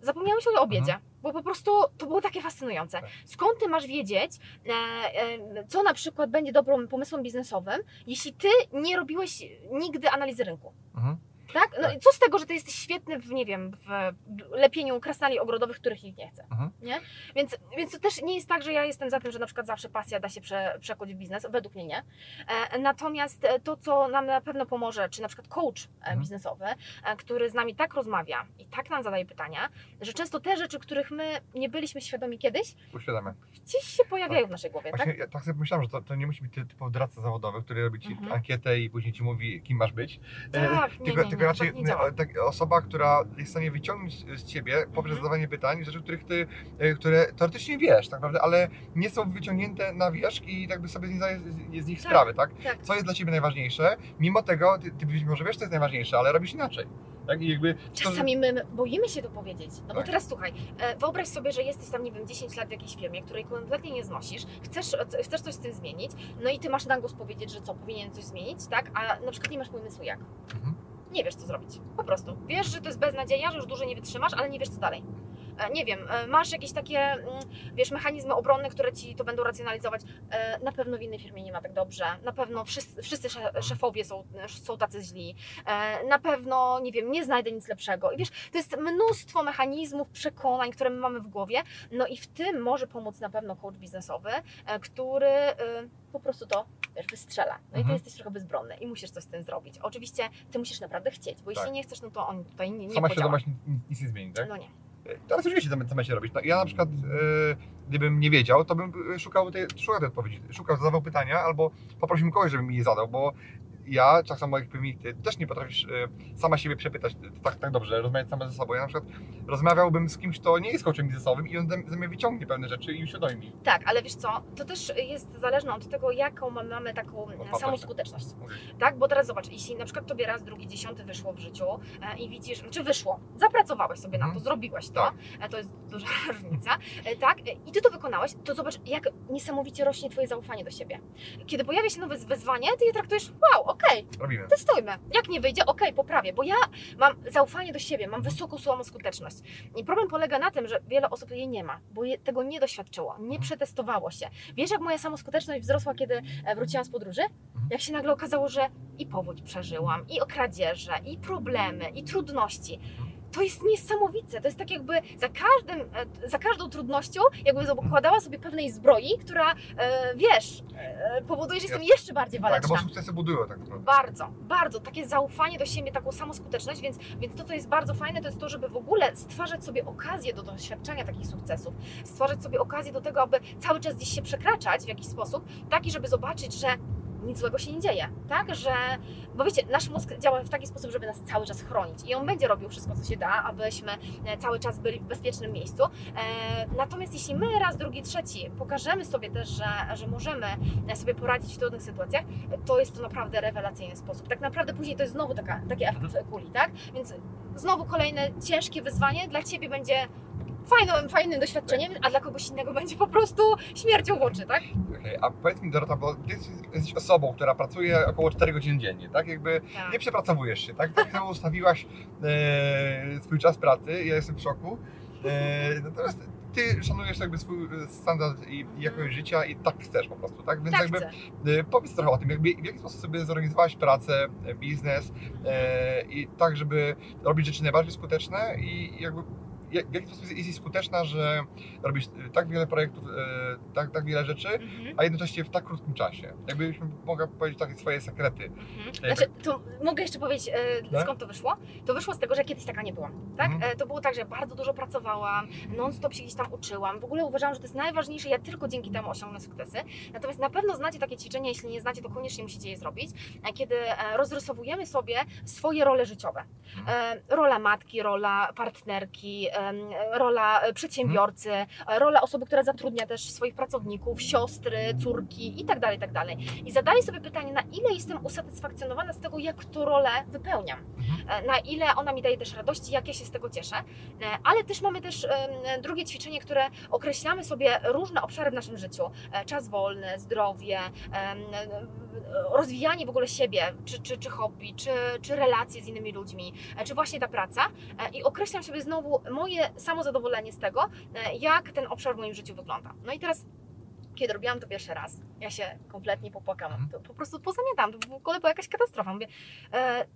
S2: zapomniałeś o obiedzie, bo po prostu to było takie fascynujące.
S1: Tak.
S2: Skąd Ty masz wiedzieć, e, e, co na przykład będzie dobrym pomysłem biznesowym, jeśli Ty nie robiłeś nigdy analizy rynku?
S1: Mhm.
S2: Tak? No
S1: Tak.
S2: i co z tego, że ty jesteś świetny w, nie wiem, w lepieniu krasnali ogrodowych, których nikt nie chce,
S1: Mhm.
S2: nie? Więc, więc to też nie jest tak, że ja jestem za tym, że na przykład zawsze pasja da się prze, przekuć w biznes, według mnie nie. E, natomiast e, to, co nam na pewno pomoże, czy na przykład coach e,
S1: Mhm.
S2: biznesowy, e, który z nami tak rozmawia i tak nam zadaje pytania, że często te rzeczy, których my nie byliśmy świadomi kiedyś,
S1: Uświadamiam.
S2: gdzieś się pojawiają w naszej głowie, tak?
S1: Właśnie ja tak sobie myślałem, że to, to nie musi być ty- typowy doradca zawodowy, który robi ci
S2: Mhm.
S1: ankietę i później ci mówi, kim masz być. E,
S2: Tak, nie,
S1: tylko,
S2: nie, nie,
S1: tylko raczej
S2: tak nie
S1: tak, osoba, która jest w stanie wyciągnąć z- ciebie poprzez
S2: Mhm.
S1: zadawanie pytań rzeczy, których ty, e, które teoretycznie wiesz, tak naprawdę, ale nie są wyciągnięte na wierzch i jakby sobie z nich, zdaje- z, z nich
S2: Tak,
S1: sprawy, tak?
S2: tak.
S1: Co jest dla ciebie najważniejsze? Mimo tego, ty, ty może wiesz, co jest najważniejsze, ale robisz inaczej. Tak? I jakby
S2: Czasami my boimy się to powiedzieć. No bo
S1: Tak.
S2: teraz słuchaj, e, wyobraź sobie, że jesteś tam, nie wiem, 10 lat w jakiejś firmie, której kompletnie nie znosisz, chcesz, chcesz coś z tym zmienić, no i ty masz na głos powiedzieć, że co, powinien coś zmienić, tak? A na przykład nie masz pomysłu jak.
S1: Mhm.
S2: Nie wiesz, co zrobić. Po prostu. Wiesz, że to jest beznadzieja, że już dłużej nie wytrzymasz, ale nie wiesz, co dalej. E, Nie wiem, e, masz jakieś takie, mm, wiesz, mechanizmy obronne, które ci to będą racjonalizować. E, Na pewno w innej firmie nie ma tak dobrze. Na pewno wszyscy, wszyscy sze- szefowie są, są tacy źli. Na pewno, nie wiem, nie znajdę nic lepszego. I wiesz, to jest mnóstwo mechanizmów, przekonań, które my mamy w głowie. No i w tym może pomóc na pewno coach biznesowy, który e, po prostu to, wiesz, wystrzela. No i ty
S1: Mhm.
S2: jesteś trochę bezbronny i musisz coś z tym zrobić. Oczywiście ty musisz naprawdę chcieć, bo jeśli
S1: Tak.
S2: nie chcesz, no to on tutaj nie, nie
S1: sama
S2: podziała.
S1: świadomość nic nie zmieni, tak?
S2: No nie.
S1: Teraz już wiecie, co co macie robić. No, ja na przykład, e, gdybym nie wiedział, to bym e, szukał tej, szukał tej odpowiedzi, szukał, zadawał pytania albo poprosił kogoś, żeby mi je zadał, bo ja, tak samo jak pewnie ty, też nie potrafisz e, sama siebie przepytać tak, tak dobrze, rozmawiać sama ze sobą. Ja na przykład rozmawiałbym z kimś, kto nie jest coachem biznesowym i on ze- mnie wyciągnie pewne rzeczy i uświadomi mi.
S2: Tak, ale wiesz co, to też jest zależne od tego, jaką ma- mamy taką samą skuteczność. Tak, bo teraz zobacz, jeśli na przykład tobie raz, drugi, dziesiąty wyszło w życiu e, i widzisz, czy wyszło, zapracowałeś sobie na
S1: Mhm.
S2: to, zrobiłeś to,
S1: Tak.
S2: e, to jest duża różnica, tak, i ty to wykonałeś, to zobacz, jak niesamowicie rośnie twoje zaufanie do siebie. Kiedy pojawia się nowe wyzwanie, ty je traktujesz, wow, okej,
S1: Robimy.
S2: testujmy. Jak nie wyjdzie, okej, poprawię, bo ja mam zaufanie do siebie, mam
S1: Mhm.
S2: wysoką samoskuteczność. I problem polega na tym, że wiele osób jej nie ma, bo je, tego nie doświadczyło, nie
S1: Mhm.
S2: przetestowało się. Wiesz, jak moja samoskuteczność wzrosła, kiedy e, wróciłam z podróży? Jak się nagle okazało, że i powódź przeżyłam, i kradzieże, i problemy, i trudności. To jest niesamowite. To jest tak jakby za, każdym, e, za każdą trudnością jakby zakładała sobie pewnej zbroi, która, e, wiesz, e, powoduje, że jestem jeszcze bardziej
S1: Tak,
S2: waleczna.
S1: bo sukcesy budują tak naprawdę.
S2: Bardzo, bardzo. Takie zaufanie do siebie, taką samoskuteczność, więc, więc to, co jest bardzo fajne, to jest to, żeby w ogóle stwarzać sobie okazję do doświadczenia takich sukcesów. Stwarzać sobie okazję do tego, aby cały czas gdzieś się przekraczać w jakiś sposób, taki, żeby zobaczyć, że nic złego się nie dzieje, tak? Że, bo wiecie, nasz mózg działa w taki sposób, żeby nas cały czas chronić i on będzie robił wszystko, co się da, abyśmy e, cały czas byli w bezpiecznym miejscu. E, natomiast jeśli my raz, drugi, trzeci pokażemy sobie też, że, że możemy e, sobie poradzić w trudnych sytuacjach, to jest to naprawdę rewelacyjny sposób. Tak naprawdę później to jest znowu taka, taki efekt kuli, tak? Więc znowu kolejne ciężkie wyzwanie dla Ciebie będzie fajnym, fajnym doświadczeniem, a dla kogoś innego będzie po prostu śmiercią w oczy, tak?
S1: Okej, A powiedz mi Dorota, bo ty jesteś- osobą, która pracuje około 4 godzin dziennie, tak? Jakby
S2: Tak.
S1: nie przepracowujesz się, tak? Tak samo ustawiłaś e, swój czas pracy, ja jestem w szoku. E, natomiast ty szanujesz jakby swój e, standard i, i jakość życia i tak chcesz po prostu, tak? Więc
S2: Tak
S1: jakby
S2: chcę.
S1: e, powiedz trochę o tym, jakby, w jaki sposób sobie zorganizowałaś pracę, e, biznes e, i tak, żeby robić rzeczy najbardziej skuteczne i jakby jak- w jaki sposób jesteś skuteczna, że robisz e, tak wiele projektów, e, tak, tak wiele rzeczy,
S2: Mhm.
S1: a jednocześnie w tak krótkim czasie. Jakbyśmy mogła powiedzieć takie swoje sekrety.
S2: Mhm. Znaczy, to mogę jeszcze powiedzieć, e,
S1: Tak?
S2: skąd to wyszło? To wyszło z tego, że kiedyś taka nie byłam. Tak?
S1: Mhm.
S2: To było tak, że bardzo dużo pracowałam, non-stop się gdzieś tam uczyłam. W ogóle uważałam, że to jest najważniejsze, ja tylko dzięki temu osiągnę sukcesy. Natomiast na pewno znacie takie ćwiczenia, jeśli nie znacie, to koniecznie musicie je zrobić, e, kiedy e, rozrysowujemy sobie swoje role życiowe. E, Rola matki, rola partnerki, rola e, przedsiębiorcy, e, rola osoby, która zatrudnia też swoich pracowników, siostry, córki i tak dalej, i tak. I zadaję sobie pytanie, na ile jestem usatysfakcjonowana z tego, jak tą rolę wypełniam. E, na ile ona mi daje też radości, jak ja się z tego cieszę, ale też mamy też drugie ćwiczenie, które określamy sobie różne obszary w naszym życiu, czas wolny, zdrowie, rozwijanie w ogóle siebie, czy, czy, czy hobby, czy, czy relacje z innymi ludźmi, e, czy właśnie ta praca E, i określam sobie znowu moje samozadowolenie z tego, e, jak ten obszar w moim życiu wygląda. No i teraz kiedy robiłam to pierwszy raz, ja się kompletnie popłakałam.
S1: Mhm.
S2: To po prostu pozamiatałam, to w ogóle była jakaś katastrofa. Mówię, e,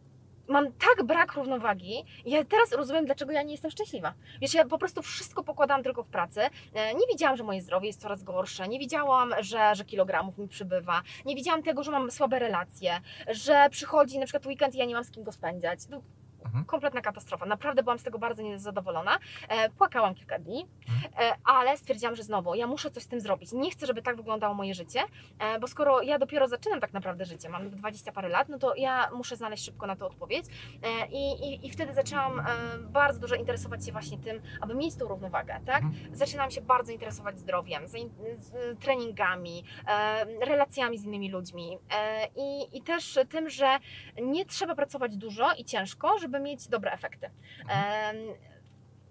S2: mam tak brak równowagi, ja teraz rozumiem, dlaczego ja nie jestem szczęśliwa. Wiesz, ja po prostu wszystko pokładałam tylko w pracy. E, nie widziałam, że moje zdrowie jest coraz gorsze, nie widziałam, że, że kilogramów mi przybywa, nie widziałam tego, że mam słabe relacje, że przychodzi na przykład weekend i ja nie mam z kim go spędzać.
S1: Mhm.
S2: kompletna katastrofa. Naprawdę byłam z tego bardzo niezadowolona. E, płakałam kilka dni,
S1: Mhm.
S2: e, ale stwierdziłam, że znowu ja muszę coś z tym zrobić. Nie chcę, żeby tak wyglądało moje życie, e, bo skoro ja dopiero zaczynam tak naprawdę życie, mam 20 parę lat, no to ja muszę znaleźć szybko na to odpowiedź. E, I, i, i wtedy zaczęłam e, bardzo dużo interesować się właśnie tym, aby mieć tą równowagę, tak?
S1: Mhm.
S2: Zaczynam się bardzo interesować zdrowiem, zain- z- treningami, e, relacjami z innymi ludźmi i, i też tym, że nie trzeba pracować dużo i ciężko, żeby mieć dobre efekty. Em,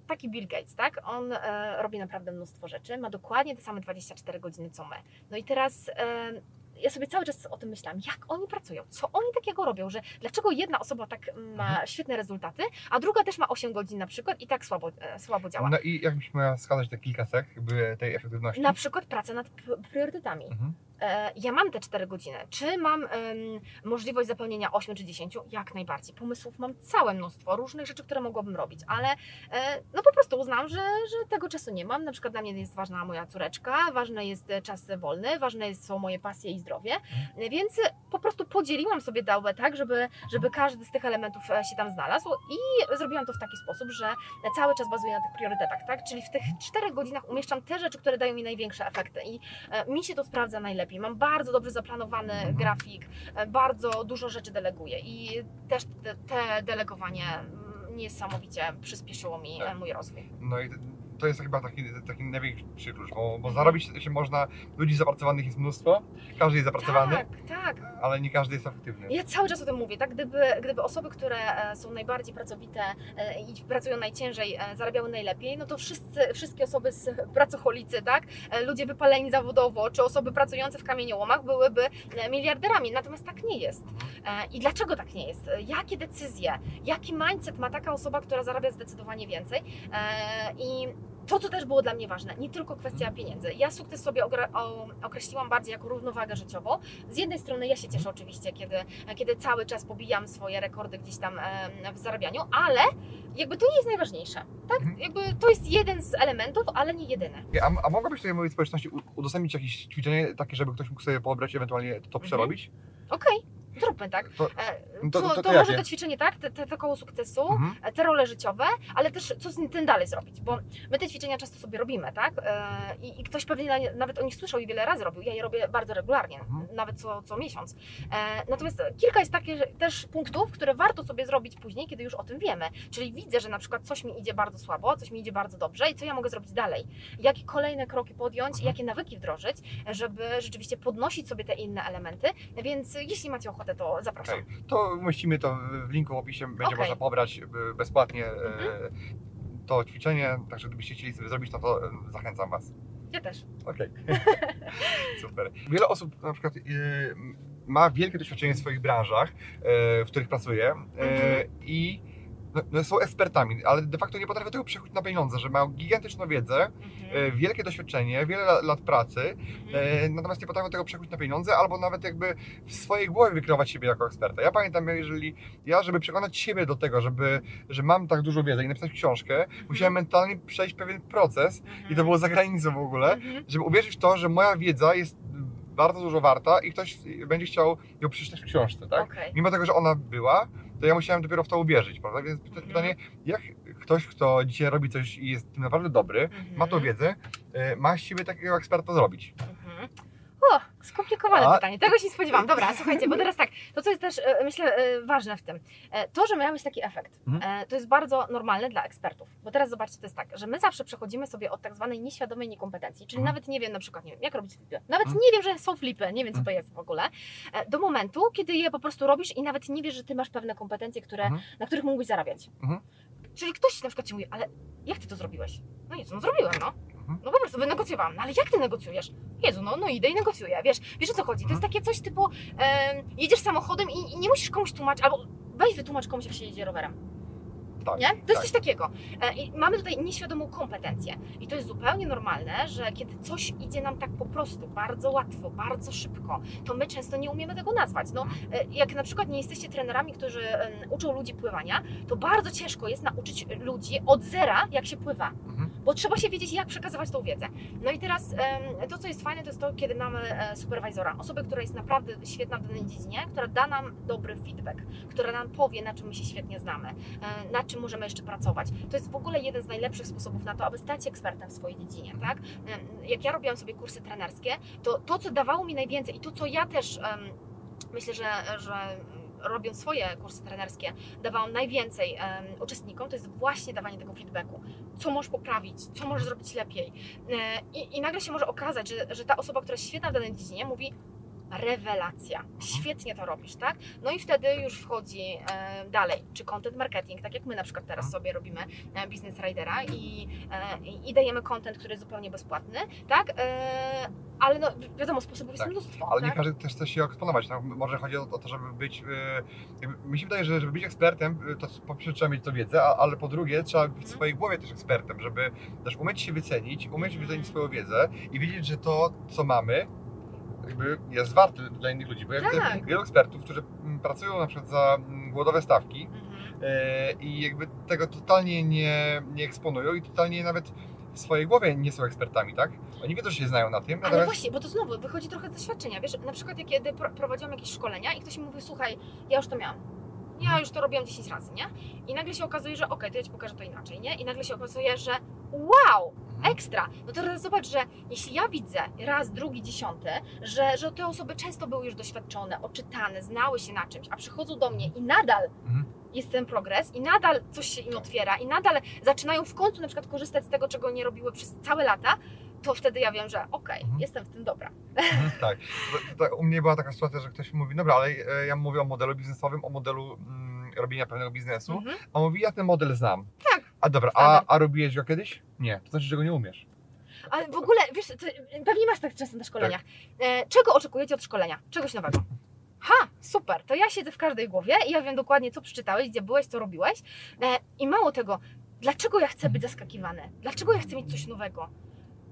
S2: Taki Bill Gates, tak? On e, robi naprawdę mnóstwo rzeczy, ma dokładnie te same 24 godziny co my. No i teraz ja sobie cały czas o tym myślałam, jak oni pracują, co oni takiego robią, że dlaczego jedna osoba tak ma
S1: Mhm.
S2: świetne rezultaty, a druga też ma 8 godzin na przykład i tak słabo, e, słabo działa.
S1: No i jakbyś miała wskazać te kilka cech jakby tej efektywności?
S2: Na przykład praca nad priorytetami.
S1: Mhm.
S2: E, Ja mam te 4 godziny. Czy mam em, możliwość zapełnienia 8 czy 10? Jak najbardziej. Pomysłów mam całe mnóstwo, różnych rzeczy, które mogłabym robić, ale e, no po prostu uznam, że, że tego czasu nie mam. Na przykład dla mnie jest ważna moja córeczka, ważny jest czas wolny, ważne są moje pasje i zdrowie, E, więc po prostu podzieliłam sobie dałbę tak, żeby, żeby każdy z tych elementów e, się tam znalazł i zrobiłam to w taki sposób, że cały czas bazuję na tych priorytetach, tak? Czyli w tych 4 godzinach umieszczam te rzeczy, które dają mi największe efekty i e, mi się to sprawdza najlepiej. Mam bardzo dobrze zaplanowany
S1: Mhm.
S2: grafik, e, bardzo dużo rzeczy deleguję i też te, te delegowanie niesamowicie przyspieszyło mi e,
S1: Tak.
S2: mój rozwój.
S1: No i to jest chyba taki, taki największy klucz, bo, bo zarobić się można, ludzi zapracowanych jest mnóstwo, każdy jest zapracowany,
S2: Tak, tak.
S1: ale nie każdy jest efektywny.
S2: Ja cały czas o tym mówię, tak? Gdyby, gdyby osoby, które e, są najbardziej pracowite e, i pracują najciężej, e, zarabiały najlepiej, no to wszyscy, wszystkie osoby z pracocholicy, tak? E, Ludzie wypaleni zawodowo, czy osoby pracujące w kamieniołomach byłyby e, miliarderami. Natomiast tak nie jest. E, I dlaczego tak nie jest? E, Jakie decyzje, jaki mindset ma taka osoba, która zarabia zdecydowanie więcej? E, I to, co też było dla mnie ważne, nie tylko kwestia pieniędzy. Ja sukces sobie określiłam bardziej jako równowagę życiową. Z jednej strony ja się cieszę oczywiście, kiedy, kiedy cały czas pobijam swoje rekordy gdzieś tam w zarabianiu, ale jakby to nie jest najważniejsze. Tak?
S1: Mhm.
S2: Jakby to jest jeden z elementów, ale nie jedyny.
S1: A, a mogłabyś tutaj mojej społeczności udostępnić jakieś ćwiczenie takie, żeby ktoś mógł sobie pobrać, ewentualnie to przerobić?
S2: Okej, zróbmy tak.
S1: To,
S2: E,
S1: No to-
S2: To,
S1: to-
S2: może to ćwiczenie tak, te, te, te koło sukcesu,
S1: mhm.
S2: e, te role życiowe, ale też co z tym dalej zrobić, bo my te ćwiczenia często sobie robimy, tak? E, I, i ktoś pewnie na, nawet o nich słyszał i wiele razy robił. Ja je robię bardzo regularnie.
S1: Mhm.
S2: Nawet co, co miesiąc. E, natomiast kilka jest takich też punktów, które warto sobie zrobić później, kiedy już o tym wiemy. Czyli widzę, że na przykład coś mi idzie bardzo słabo, coś mi idzie bardzo dobrze i co ja mogę zrobić dalej. Jakie kolejne kroki podjąć, jakie nawyki wdrożyć, żeby rzeczywiście podnosić sobie te inne elementy. Więc jeśli macie ochotę, to zapraszam.
S1: Okej. To umieścimy to w linku w opisie, będzie
S2: Okej.
S1: można pobrać e, bezpłatnie e,
S2: Mhm.
S1: to ćwiczenie, także gdybyście chcieli sobie zrobić, no to zachęcam Was.
S2: Ja też.
S1: Okej. Super. Wiele osób na przykład e, ma wielkie doświadczenie w swoich branżach, e, w których pracuje e,
S2: Mhm.
S1: i no, no, są ekspertami, ale de facto nie potrafią tego przekuć na pieniądze, że mają gigantyczną wiedzę, e,
S2: Mhm.
S1: wielkie doświadczenie, wiele la- lat pracy,
S2: Mhm.
S1: E, natomiast nie potrafią tego przekuć na pieniądze, albo nawet jakby w swojej głowie wykreować siebie jako eksperta. Ja pamiętam, jeżeli ja, żeby przekonać siebie do tego, żeby, że mam tak dużo wiedzy i napisać książkę, musiałem mentalnie przejść pewien proces i to było za granicą w ogóle,
S2: Mhm.
S1: żeby uwierzyć w to, że moja wiedza jest bardzo dużo warta i ktoś będzie chciał ją przeczytać w książce, tak?
S2: Okej.
S1: Mimo tego, że ona była, to ja musiałem dopiero w to uwierzyć, prawda? Więc
S2: Mhm.
S1: pytanie, jak ktoś, kto dzisiaj robi coś i jest tym naprawdę dobry,
S2: Mhm.
S1: ma tą wiedzę, e, ma z siebie takiego eksperta zrobić?
S2: Skomplikowane
S1: A-
S2: pytanie. Tego się nie spodziewałam. Dobra, słuchajcie, bo teraz tak, to co jest też, e, myślę, e, ważne w tym, e, to, że miałeś taki efekt,
S1: Mhm.
S2: to jest bardzo normalne dla ekspertów. Bo teraz zobaczcie, to jest tak, że my zawsze przechodzimy sobie od tak zwanej nieświadomej niekompetencji, czyli
S1: Mhm.
S2: nawet nie wiem na przykład, nie wiem, jak robić flipy. Nawet
S1: Mhm.
S2: nie wiem, że są flipy, nie wiem, co to jest w ogóle. Do momentu, kiedy je po prostu robisz i nawet nie wiesz, że ty masz pewne kompetencje, które, na których mógłbyś zarabiać. Czyli ktoś na przykład ci mówi, ale jak ty to zrobiłeś? No nic, no zrobiłem, no.
S1: Mhm.
S2: No po prostu wynegocjowałam. No ale jak ty negocjujesz? Jezu, no, no idę i negocjuję. Wiesz, wiesz o co chodzi? To jest
S1: Mhm.
S2: takie coś typu, em, jedziesz samochodem i, i nie musisz komuś tłumaczyć, albo weź wytłumacz komuś, jak się jedzie rowerem.
S1: Tak.
S2: Nie? To jest
S1: tak.
S2: coś takiego. E, I mamy tutaj nieświadomą kompetencję. I to jest zupełnie normalne, że kiedy coś idzie nam tak po prostu, bardzo łatwo, bardzo szybko, to my często nie umiemy tego nazwać. No, e, jak na przykład nie jesteście trenerami, którzy uczą ludzi pływania, to bardzo ciężko jest nauczyć ludzi od zera, jak się pływa
S1: Mhm.
S2: bo trzeba się wiedzieć, jak przekazywać tą wiedzę. No i teraz to, co jest fajne, to jest to, kiedy mamy e, superwizora, osobę, która jest naprawdę świetna w danej dziedzinie, która da nam dobry feedback, która nam powie, na czym my się świetnie znamy, na czym możemy jeszcze pracować. To jest w ogóle jeden z najlepszych sposobów na to, aby stać się ekspertem w swojej dziedzinie, tak? Jak ja robiłam sobie kursy trenerskie, to to, co dawało mi najwięcej i to, co ja też myślę, że, że robiąc swoje kursy trenerskie, dawałam najwięcej em, uczestnikom, to jest właśnie dawanie tego feedbacku. Co możesz poprawić, co możesz zrobić lepiej. E, I, i nagle się może okazać, że, że ta osoba, która jest świetna w danej dziedzinie, mówi rewelacja, świetnie to robisz, tak? No i wtedy już wchodzi dalej, czy content marketing, tak jak my na przykład teraz sobie robimy Business Ridera i, e, i, dajemy content, który jest zupełnie bezpłatny, tak? E, ale no, wi- wiadomo, sposobów jest
S1: Tak,
S2: mnóstwo,
S1: Ale nie
S2: tak?
S1: każdy też chce się eksponować. No, może chodzi o, to, żeby być. jakby- Mi się wydaje, że żeby być ekspertem, to po pierwsze trzeba mieć to wiedzę, a, ale po drugie trzeba być w swojej głowie też ekspertem, żeby też umieć się wycenić, umieć
S2: Mhm.
S1: wycenić swoją wiedzę i wiedzieć, że to, co mamy, jakby jest warte dla innych ludzi. Bo ja widzę
S2: Tak.
S1: wielu ekspertów, którzy mm, pracują na przykład za mm, głodowe stawki
S2: Mhm.
S1: e, i jakby tego totalnie nie, nie eksponują i totalnie nawet w swojej głowie nie są ekspertami, tak? Oni wiedzą, że się znają na tym,
S2: Ale
S1: natomiast
S2: właśnie, bo to znowu wychodzi trochę z doświadczenia. Wiesz, na przykład jak kiedy pro- prowadziłam jakieś szkolenia i ktoś mi mówi, słuchaj, ja już to miałam. Ja
S1: Mhm.
S2: już to robiłam 10 razy, nie? I nagle się okazuje, że okej, to ja Ci pokażę to inaczej, nie? I nagle się okazuje, że wow,
S1: Mhm.
S2: ekstra. No to teraz zobacz, że jeśli ja widzę raz, drugi, dziesiąty, że, że te osoby często były już doświadczone, oczytane, znały się na czymś, a przychodzą do mnie i nadal
S1: Mhm.
S2: jest ten progres i nadal coś się im otwiera i nadal zaczynają w końcu na przykład korzystać z tego, czego nie robiły przez całe lata, to wtedy ja wiem, że okej,
S1: Mhm.
S2: jestem w tym dobra.
S1: Mhm, tak. U mnie była taka sytuacja, że ktoś mówi, dobra, ale e, ja mówię o modelu biznesowym, o modelu mm, robienia pewnego biznesu,
S2: Mhm.
S1: a mówi, ja ten model znam.
S2: Tak.
S1: A dobra, a, a robiłeś go kiedyś? Nie, to znaczy, że go nie umiesz.
S2: Ale w ogóle, wiesz, pewnie masz tak często na szkoleniach. E, czego oczekujecie od szkolenia? Czegoś nowego. Ha, super, to ja siedzę w każdej głowie i ja wiem dokładnie, co przeczytałeś, gdzie byłeś, co robiłeś. E, I mało tego, dlaczego ja chcę być zaskakiwany? Dlaczego ja chcę mieć coś nowego?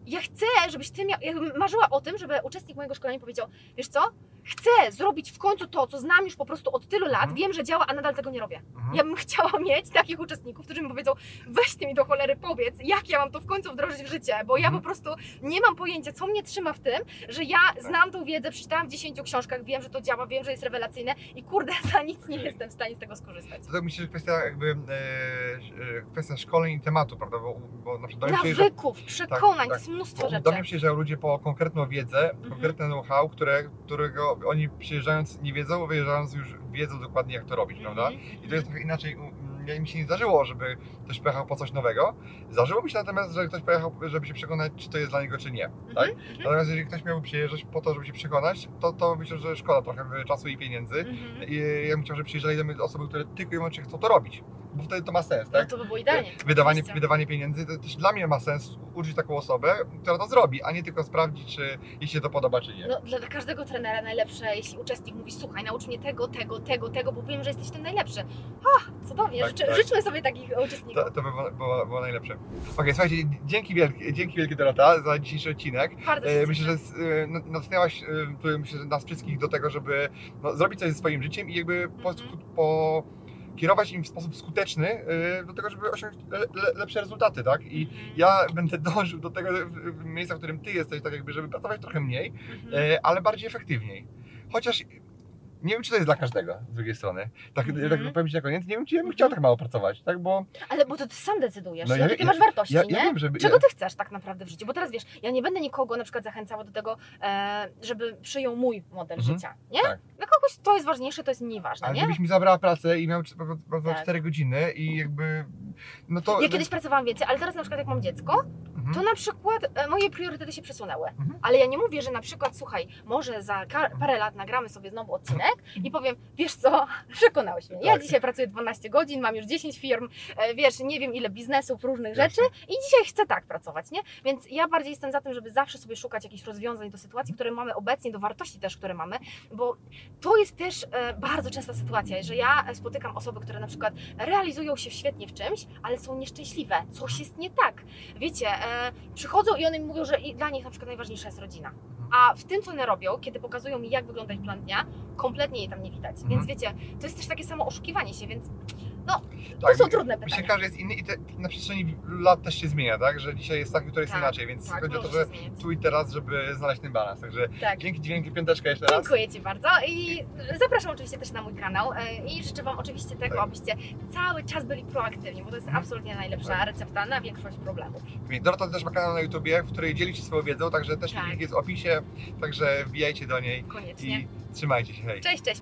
S2: Ja chcę, żebyś ty miał, ja marzyła o tym, żeby uczestnik mojego szkolenia powiedział, wiesz co, chcę zrobić w końcu to, co znam już po prostu od tylu lat,
S1: Mhm.
S2: wiem, że działa, a nadal tego nie robię.
S1: Mhm.
S2: Ja bym chciała mieć takich uczestników, którzy mi powiedzą, weź ty mi do cholery powiedz, jak ja mam to w końcu wdrożyć w życie, bo ja
S1: Mhm.
S2: po prostu nie mam pojęcia, co mnie trzyma w tym, że ja znam tą wiedzę, przeczytałam w 10 książkach, wiem, że to działa, wiem, że jest rewelacyjne i kurde, za nic nie jestem w stanie z tego skorzystać.
S1: To tak myślę, że kwestia jakby e, e, kwestia szkoleń i tematu, prawda? Bo, bo na przykład do mnie przyjeżdża,
S2: Nawyków, przekonań, to
S1: tak.
S2: jest mnóstwo
S1: bo
S2: rzeczy.
S1: do mnie przyjeżdżają ludzie po konkretną wiedzę,
S2: Mhm.
S1: konkretne know-how, które, którego oni przyjeżdżając nie wiedzą, wyjeżdżając już wiedzą dokładnie jak to robić, prawda? I to jest trochę inaczej. Ja mi się nie zdarzyło, żeby ktoś pojechał po coś nowego. Zdarzyło mi się natomiast, że ktoś pojechał, żeby się przekonać, czy to jest dla niego, czy nie. Tak?
S2: Mhm, mhm,
S1: Natomiast jeżeli ktoś miałby przyjeżdżać po to, żeby się przekonać, to, to myślę, że szkoda trochę czasu i pieniędzy.
S2: mhm.
S1: I ja bym chciał, żeby przyjeżdżali do mnie osoby, które tylko i wyłącznie chcą to robić. Bo wtedy to ma sens,
S2: No
S1: tak?
S2: to by było idealnie.
S1: Wydawanie,
S2: oczywiście.
S1: wydawanie pieniędzy to też dla mnie ma sens uczyć taką osobę, która to zrobi, a nie tylko sprawdzić, czy jej się to podoba, czy nie.
S2: No, dla każdego trenera najlepsze, jeśli uczestnik mówi, słuchaj, naucz mnie tego, tego, tego, tego, bo wiem, że jesteś tym najlepszy. A, cudownie,
S1: Tak,
S2: Życzę,
S1: tak.
S2: życzmy sobie takich uczestników.
S1: To, to by było, było, było najlepsze. Okej, słuchajcie, dzięki wielkie, dzięki wielkie Dorota za dzisiejszy odcinek.
S2: Bardzo się
S1: E,
S2: cieszę.
S1: Myślę, że e, natchnęłaś e, myślę, że nas wszystkich do tego, żeby no, zrobić coś ze swoim życiem i jakby po,
S2: Mhm.
S1: po kierować im w sposób skuteczny e, do tego, żeby osiągnąć le, le, lepsze rezultaty, tak? I
S2: Mhm,
S1: ja będę dążył do tego miejsca, w którym ty jesteś, tak jakby, żeby pracować trochę mniej,
S2: mhm.
S1: e, ale bardziej efektywniej. Chociaż nie wiem, czy to jest dla każdego z drugiej strony. Tak,
S2: Mhm.
S1: tak powiem ci na koniec, nie wiem, czy ja bym chciał tak mało pracować, tak? Bo
S2: Ale bo to ty sam decydujesz,
S1: No ja-
S2: jakie ty masz wartości,
S1: ja,
S2: nie?
S1: ja wiem, żeby...
S2: Czego ty chcesz tak naprawdę w życiu? Bo teraz wiesz, ja nie będę nikogo na przykład zachęcała do tego, e, żeby przyjął mój model
S1: Mhm.
S2: życia, nie?
S1: Tak.
S2: Dla kogoś to jest ważniejsze, to jest mniej ważne,
S1: ale
S2: nie?
S1: żebyś mi zabrała pracę i miał
S2: Tak.
S1: 4 godziny i jakby... No to...
S2: Ja kiedyś pracowałam więcej, ale teraz na przykład jak mam dziecko,
S1: Mhm.
S2: to na przykład e, moje priorytety się przesunęły.
S1: Mhm.
S2: Ale ja nie mówię, że na przykład, słuchaj, może za parę lat nagramy sobie znowu odcinek i powiem, wiesz co, przekonałeś mnie. Ja
S1: Tak.
S2: dzisiaj pracuję 12 godzin, mam już 10 firm, e, wiesz, nie wiem ile biznesów, różnych
S1: Jasne.
S2: rzeczy i dzisiaj chcę tak pracować, nie? Więc ja bardziej jestem za tym, żeby zawsze sobie szukać jakichś rozwiązań do sytuacji, które mamy obecnie, do wartości też, które mamy, bo to jest też e, bardzo częsta sytuacja, że ja spotykam osoby, które na przykład realizują się świetnie w czymś, ale są nieszczęśliwe. Coś jest nie tak. Wiecie, e, przychodzą i one mi mówią, że dla nich na przykład najważniejsza jest rodzina. A w tym, co one robią, kiedy pokazują mi, jak wygląda ich plan dnia, kompletnie jej tam nie widać.
S1: Mhm.
S2: Więc wiecie, to jest też takie samo oszukiwanie się, więc to
S1: Tak,
S2: są trudne
S1: Myślę,
S2: pytania.
S1: każdy jest inny i te, na przestrzeni lat też się zmienia, tak? Że dzisiaj jest tak, jutro jest
S2: Tak,
S1: inaczej, więc
S2: Tak,
S1: chodzi o to, że tu i teraz, żeby znaleźć ten balans. Także
S2: Tak.
S1: dzięki, dzięki piąteczka jeszcze raz.
S2: Dziękuję Ci bardzo i zapraszam oczywiście też na mój kanał e, i życzę Wam oczywiście tego,
S1: Tak.
S2: abyście cały czas byli proaktywni, bo to jest
S1: Mhm.
S2: absolutnie najlepsza
S1: Tak.
S2: recepta na większość problemów.
S1: Dorota też ma kanał na YouTubie, w której dzieli się swoją wiedzą, także też
S2: Tak.
S1: link jest w opisie, także wbijajcie do niej
S2: Koniecznie.
S1: i trzymajcie się, hej.
S2: Cześć, cześć.